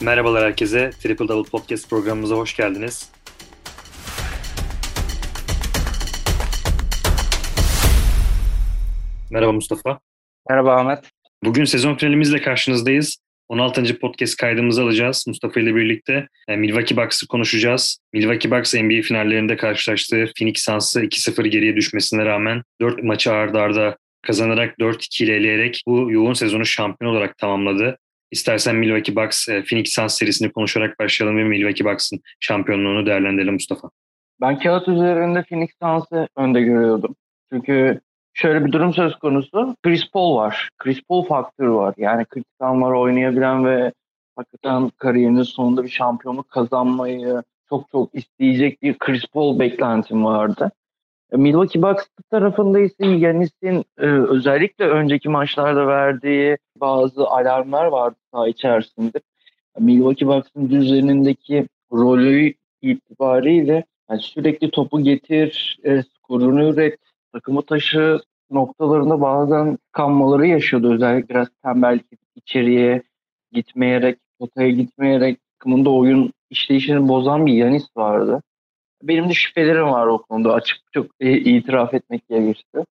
Merhabalar herkese. Triple Double Podcast programımıza hoş geldiniz. Merhaba Mustafa. Merhaba Ahmet. Bugün sezon finalimizle karşınızdayız. 16. podcast kaydımızı alacağız Mustafa ile birlikte. E, Milwaukee Bucks'ı konuşacağız. Milwaukee Bucks NBA finallerinde karşılaştığı Phoenix Suns'ı 2-0 geriye düşmesine rağmen 4 maçı ardarda arda kazanarak 4-2 ile eleyerek bu yoğun sezonu şampiyon olarak tamamladı. İstersen Milwaukee Bucks, e, Phoenix Suns serisini konuşarak başlayalım ve Milwaukee Bucks'ın şampiyonluğunu değerlendirelim Mustafa. Ben kağıt üzerinde Phoenix Suns'ı önde görüyordum. Çünkü şöyle bir durum söz konusu. Chris Paul var. Chris Paul faktörü var. Yani kritik anlar oynayabilen ve hakikaten kariyerinin sonunda bir şampiyonluk kazanmayı çok çok isteyecek bir Chris Paul beklentim vardı. Milwaukee Bucks tarafında ise Yanis'in e, özellikle önceki maçlarda verdiği bazı alarmlar vardı saha içerisinde. Milwaukee Bucks'ın düzenindeki rolü itibariyle yani sürekli topu getir, e, skorunu üret, takımı taşı noktalarında bazen kanmaları yaşıyordu. Özellikle biraz tembellik içeriye gitmeyerek, potaya gitmeyerek takımın da oyun işleyişini bozan bir Yanis vardı. Benim de şüphelerim var o konuda açık çok e, itiraf etmek gerekirse.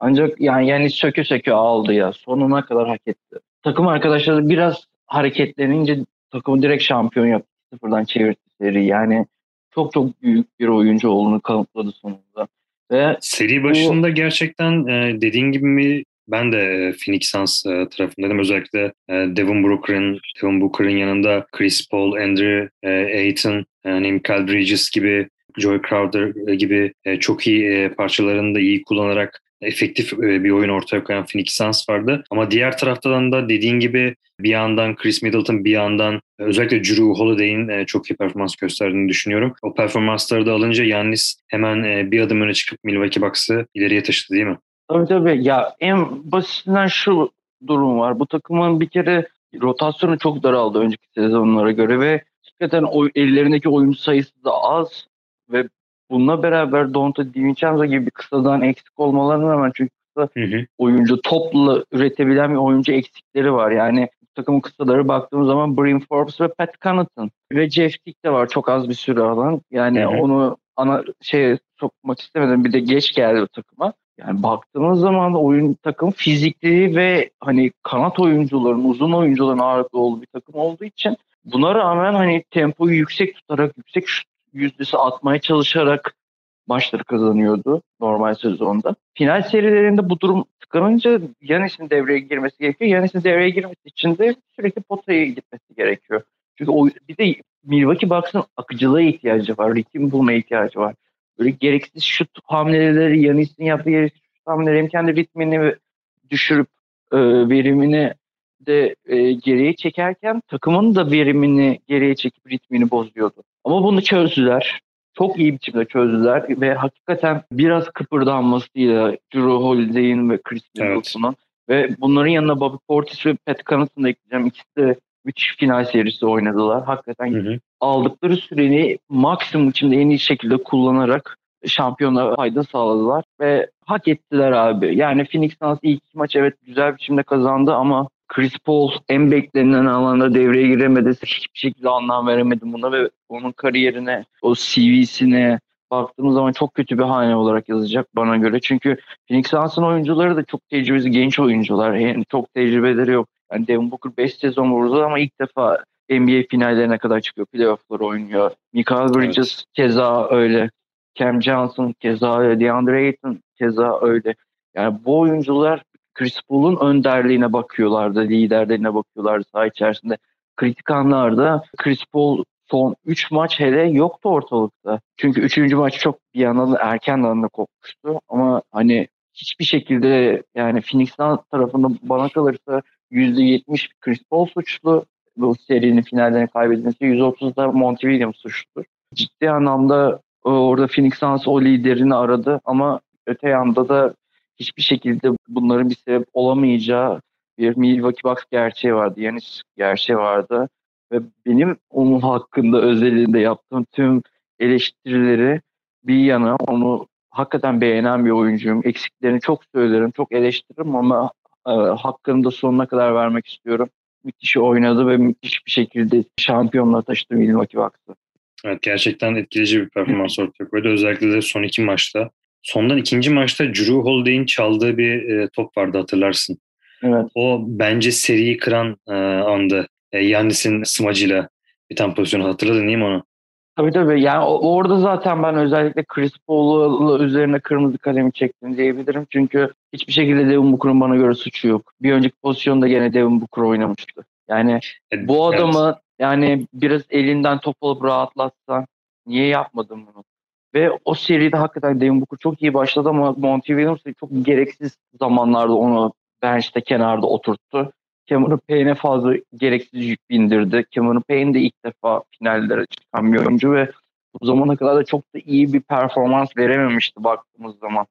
Ancak yani Yanis söke söke aldı ya. Sonuna kadar hak etti. Takım arkadaşları biraz hareketlenince takımı direkt şampiyon yaptı. Sıfırdan çevirdi seri. Yani çok çok büyük bir oyuncu olduğunu kanıtladı sonunda. Ve Seri başında bu... gerçekten e, dediğin gibi mi ben de e, Phoenix Suns e, tarafındaydım. Özellikle Devin Booker'ın Devin Booker'ın yanında Chris Paul, Andrew Ayton, yani Bridges gibi Joy Crowder gibi çok iyi parçalarını da iyi kullanarak efektif bir oyun ortaya koyan Phoenix Suns vardı. Ama diğer taraftan da dediğin gibi bir yandan Chris Middleton bir yandan özellikle Drew Holiday'in çok iyi performans gösterdiğini düşünüyorum. O performansları da alınca Yannis hemen bir adım öne çıkıp Milwaukee Bucks'ı ileriye taşıdı değil mi? Tabii tabii. Ya en basitinden şu durum var. Bu takımın bir kere rotasyonu çok daraldı önceki sezonlara göre ve hakikaten o, ellerindeki oyuncu sayısı da az ve bununla beraber Dante DiVincenzo gibi bir kısadan eksik olmalarına rağmen çünkü kısa hı hı. oyuncu topla üretebilen bir oyuncu eksikleri var. Yani takımın kısaları baktığımız zaman Brim Forbes ve Pat Connaughton ve Jeff Tick de var çok az bir süre alan. Yani hı hı. onu ana şey sokmak istemedim bir de geç geldi bu takıma. Yani baktığımız zaman oyun takım fizikli ve hani kanat oyuncuların, uzun oyuncuların ağırlıklı olduğu bir takım olduğu için buna rağmen hani tempoyu yüksek tutarak, yüksek şut yüzdesi atmaya çalışarak maçları kazanıyordu normal sezonda. Final serilerinde bu durum tıkanınca Yanis'in devreye girmesi gerekiyor. Yanis'in devreye girmesi için de sürekli potaya gitmesi gerekiyor. Çünkü o, bir de Milwaukee Bucks'ın akıcılığa ihtiyacı var. Ritim bulmaya ihtiyacı var. Böyle gereksiz şut hamleleri, Yanis'in yaptığı gereksiz şut hamleleri hem kendi ritmini düşürüp e, verimini de e, geriye çekerken takımın da verimini geriye çekip ritmini bozuyordu. Ama bunu çözdüler. Çok iyi biçimde çözdüler ve hakikaten biraz kıpırdanmasıyla Drew Holiday'in ve Chris Middleton'un evet. ve bunların yanına Bobby Portis ve Pat Connaughton'u da ekleyeceğim. İkisi de müthiş final serisi oynadılar. Hakikaten hı hı. aldıkları süreni maksimum biçimde en iyi şekilde kullanarak şampiyona fayda sağladılar ve hak ettiler abi. Yani Phoenix Suns ilk maç evet güzel biçimde kazandı ama Chris Paul en beklenen alanda devreye giremedi. Hiçbir şekilde anlam veremedim buna ve onun kariyerine, o CV'sine baktığımız zaman çok kötü bir hane olarak yazacak bana göre. Çünkü Phoenix Suns'ın oyuncuları da çok tecrübeli genç oyuncular. Yani çok tecrübeleri yok. Yani Devin Booker 5 sezon vurdu ama ilk defa NBA finallerine kadar çıkıyor. Playoff'lar oynuyor. Michael Bridges evet. keza öyle. Cam Johnson keza öyle. DeAndre Ayton keza öyle. Yani bu oyuncular Chris Paul'un önderliğine bakıyorlardı, liderliğine bakıyorlardı saha içerisinde. Kritik anlarda Chris Paul son 3 maç hele yoktu ortalıkta. Çünkü 3. maç çok bir yandan erken anda kopmuştu. Ama hani hiçbir şekilde yani Phoenix tarafında bana kalırsa %70 Chris Paul suçlu. Bu serinin finallerini kaybedilmesi %30'da Monty Williams suçlu. Ciddi anlamda e, orada Phoenix Suns o liderini aradı ama öte yanda da hiçbir şekilde bunların bir sebep olamayacağı bir Milwaukee Bucks gerçeği vardı. Yanis gerçeği vardı. Ve benim onun hakkında özelinde yaptığım tüm eleştirileri bir yana onu hakikaten beğenen bir oyuncuyum. Eksiklerini çok söylerim, çok eleştiririm ama e, hakkını da sonuna kadar vermek istiyorum. müthiş oynadı ve müthiş bir şekilde şampiyonluğa taşıdı Milwaukee Bucks'ı. Evet gerçekten etkileyici bir performans ortaya koydu. Özellikle de son iki maçta. Sondan ikinci maçta Drew Holiday'in çaldığı bir e, top vardı hatırlarsın. Evet. O bence seriyi kıran e, andı. E, Yannis'in smacıyla bir tane pozisyonu hatırladın değil mi onu? Tabii tabii. Yani orada zaten ben özellikle Chris Paul'u üzerine kırmızı kalemi çektim diyebilirim. Çünkü hiçbir şekilde Devin Booker'ın bana göre suçu yok. Bir önceki pozisyonda gene Devin Booker oynamıştı. Yani evet, bu adamı evet. yani biraz elinden top alıp rahatlatsa niye yapmadın bunu? Ve o seride hakikaten Devin Booker çok iyi başladı ama Monty Williams çok gereksiz zamanlarda onu bench'te kenarda oturttu. Cameron Payne'e fazla gereksiz yük bindirdi. Cameron Payne de ilk defa finallere çıkan bir oyuncu ve bu zamana kadar da çok da iyi bir performans verememişti baktığımız zaman.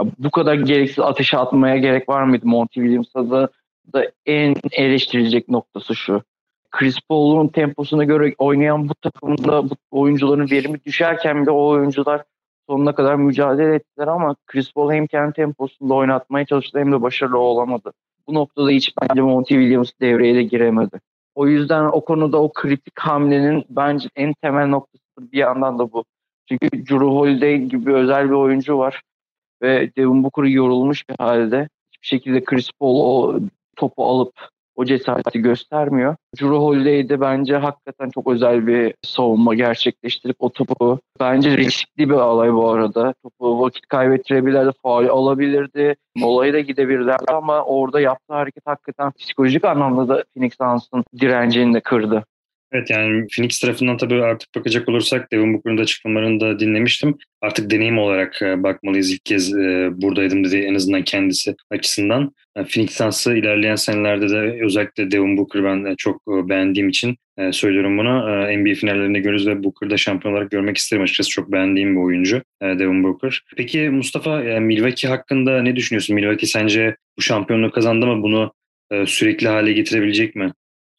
Ya bu kadar gereksiz ateşe atmaya gerek var mıydı Monty Williams'a da, da en eleştirilecek noktası şu. Chris Paul'un temposuna göre oynayan bu takımda bu oyuncuların verimi düşerken bile o oyuncular sonuna kadar mücadele ettiler ama Chris Paul hem kendi temposunda oynatmaya çalıştı hem de başarılı olamadı. Bu noktada hiç bence Monty Williams devreye de giremedi. O yüzden o konuda o kritik hamlenin bence en temel noktası bir yandan da bu. Çünkü Drew Holiday gibi özel bir oyuncu var ve Devin Booker yorulmuş bir halde. Hiçbir şekilde Chris Paul o topu alıp o cesareti göstermiyor. Drew Holiday de bence hakikaten çok özel bir savunma gerçekleştirip o topu bence riskli bir alay bu arada. Topu vakit kaybettirebilirdi, faal alabilirdi, molayı da gidebilirlerdi ama orada yaptığı hareket hakikaten psikolojik anlamda da Phoenix Suns'ın direncini de kırdı. Evet yani Phoenix tarafından tabii artık bakacak olursak Devin Booker'ın da açıklamalarını da dinlemiştim. Artık deneyim olarak e, bakmalıyız. İlk kez e, buradaydım dedi en azından kendisi açısından. Yani Phoenix Suns'ı ilerleyen senelerde de özellikle Devin Booker ben çok e, beğendiğim için söylüyorum bunu. NBA finallerinde görürüz ve Booker'da şampiyon olarak görmek isterim açıkçası. Çok beğendiğim bir oyuncu Devin Booker. Peki Mustafa Milwaukee hakkında ne düşünüyorsun? Milwaukee sence bu şampiyonluğu kazandı mı? Bunu sürekli hale getirebilecek mi?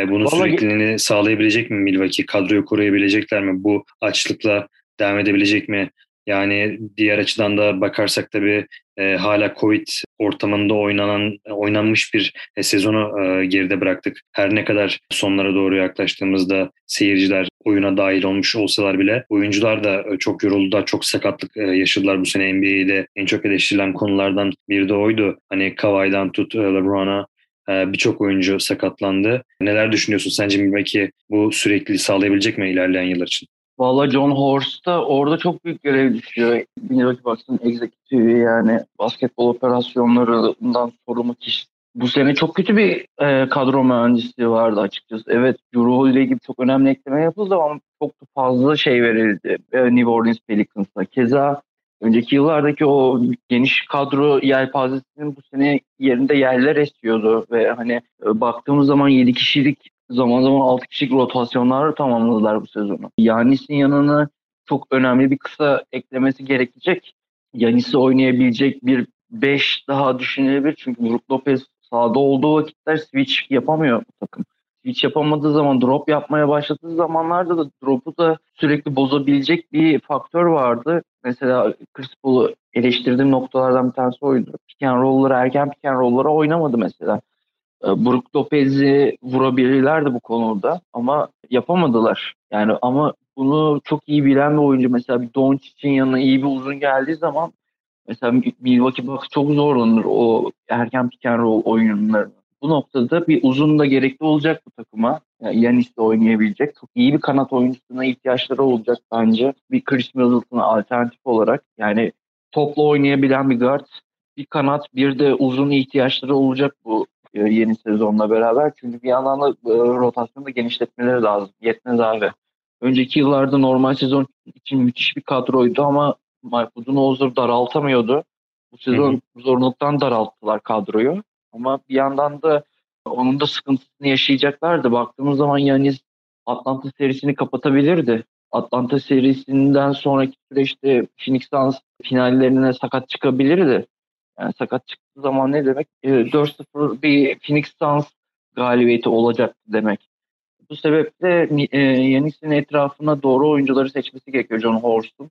E, bunun Vallahi... sürekliliğini sağlayabilecek mi Milwaukee? Kadroyu koruyabilecekler mi? Bu açlıkla devam edebilecek mi? Yani diğer açıdan da bakarsak tabii e, hala Covid ortamında oynanan oynanmış bir e, sezonu e, geride bıraktık. Her ne kadar sonlara doğru yaklaştığımızda seyirciler oyuna dahil olmuş olsalar bile oyuncular da e, çok yoruldular, çok sakatlık e, yaşadılar bu sene NBA'de. En çok eleştirilen konulardan biri de oydu. Hani Kawhi'dan tut e, LeBron'a birçok oyuncu sakatlandı. Neler düşünüyorsun? Sence Milwaukee bu sürekli sağlayabilecek mi ilerleyen yıllar için? Valla John Horst'a orada çok büyük görev düşüyor. Milwaukee Bucks'ın executive'i yani basketbol operasyonlarından sorumlu kişi. Bu sene çok kötü bir e, kadro mühendisliği vardı açıkçası. Evet Euro Holiday gibi çok önemli ekleme yapıldı ama çok fazla şey verildi e, New Orleans Pelicans'a. Keza önceki yıllardaki o geniş kadro yelpazesinin bu sene yerinde yerler esiyordu ve hani e, baktığımız zaman 7 kişilik zaman zaman 6 kişilik rotasyonlar tamamladılar bu sezonu. Yanis'in yanına çok önemli bir kısa eklemesi gerekecek. Yanis'i oynayabilecek bir 5 daha düşünülebilir. Çünkü Brook Lopez sahada olduğu vakitler switch yapamıyor bu takım hiç yapamadığı zaman drop yapmaya başladığı zamanlarda da drop'u da sürekli bozabilecek bir faktör vardı. Mesela Chris Paul'u eleştirdiğim noktalardan bir tanesi oydu. Pick and erken pick and oynamadı mesela. Ee, Brook Lopez'i vurabilirlerdi bu konuda ama yapamadılar. Yani ama bunu çok iyi bilen bir oyuncu mesela bir Doncic'in yanına iyi bir uzun geldiği zaman mesela Milwaukee Bucks çok zorlanır o erken pick and roll oyunlarını bu noktada bir uzun da gerekli olacak bu takıma. Yani Yanis de oynayabilecek. Çok iyi bir kanat oyuncusuna ihtiyaçları olacak bence. Bir Chris Middleton'a alternatif olarak. Yani topla oynayabilen bir guard, bir kanat, bir de uzun ihtiyaçları olacak bu e, yeni sezonla beraber. Çünkü bir yandan da e, rotasyonu da genişletmeleri lazım. Yetmez abi. Önceki yıllarda normal sezon için müthiş bir kadroydu ama Mike Budenholzer daraltamıyordu. Bu sezon hı hı. zorunluluktan daralttılar kadroyu. Ama bir yandan da onun da sıkıntısını yaşayacaklardı. Baktığımız zaman Yanis Atlanta serisini kapatabilirdi. Atlanta serisinden sonraki süreçte Phoenix Suns finallerine sakat çıkabilirdi. Yani sakat çıktığı zaman ne demek? 4-0 e, bir Phoenix Suns galibiyeti olacak demek. Bu sebeple e, Yanis'in etrafına doğru oyuncuları seçmesi gerekiyor John Horst'un.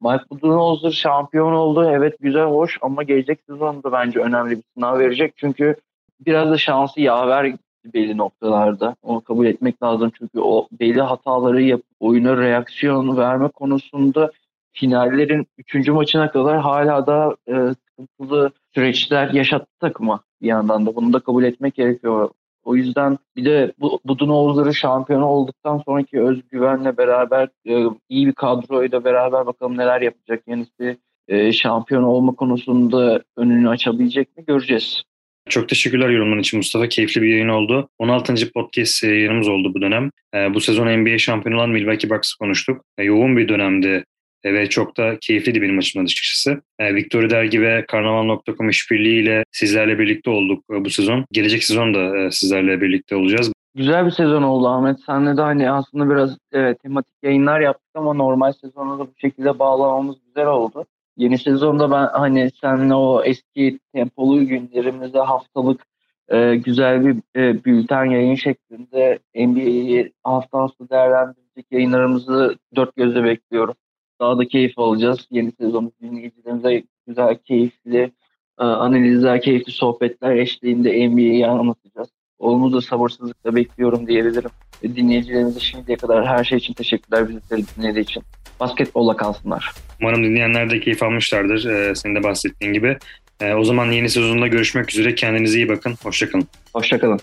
Mike Budenholzer şampiyon oldu. Evet güzel hoş ama gelecek sezonda bence önemli bir sınav verecek. Çünkü biraz da şansı yaver belli noktalarda. Onu kabul etmek lazım çünkü o belli hataları yap, oyuna reaksiyon verme konusunda finallerin 3. maçına kadar hala da e, sıkıntılı süreçler yaşattı takıma bir yandan da. Bunu da kabul etmek gerekiyor. O yüzden bir de bu Budunovları şampiyon olduktan sonraki özgüvenle beraber e, iyi bir kadroyla beraber bakalım neler yapacak. Yenisi e, şampiyon olma konusunda önünü açabilecek mi göreceğiz. Çok teşekkürler yorumun için Mustafa. Keyifli bir yayın oldu. 16. podcast yayınımız oldu bu dönem. E, bu sezon NBA şampiyonu olan Milwaukee Bucks'ı konuştuk. E, yoğun bir dönemdi ve çok da keyifliydi benim açımdan açıkçası. E, Victory Dergi ve Karnaval.com işbirliğiyle sizlerle birlikte olduk e, bu sezon. Gelecek sezon da e, sizlerle birlikte olacağız. Güzel bir sezon oldu Ahmet. Senle de hani aslında biraz evet, tematik yayınlar yaptık ama normal sezona da bu şekilde bağlamamız güzel oldu. Yeni sezonda ben hani seninle o eski tempolu günlerimizde haftalık e, güzel bir e, bülten yayın şeklinde NBA'yi hafta hafta değerlendirecek yayınlarımızı dört gözle bekliyorum. Daha da keyif alacağız. Yeni sezonun dinleyicilerimize güzel, keyifli e, analizler, keyifli sohbetler eşliğinde NBA'yi anlatacağız. Onu da sabırsızlıkla bekliyorum diyebilirim. E, dinleyicilerimize şimdiye kadar her şey için teşekkürler bizi dinlediği için. Basketbolla kalsınlar. Umarım dinleyenler de keyif almışlardır ee, senin de bahsettiğin gibi. Ee, o zaman yeni sezonda görüşmek üzere. Kendinize iyi bakın. Hoşçakalın. Hoşçakalın.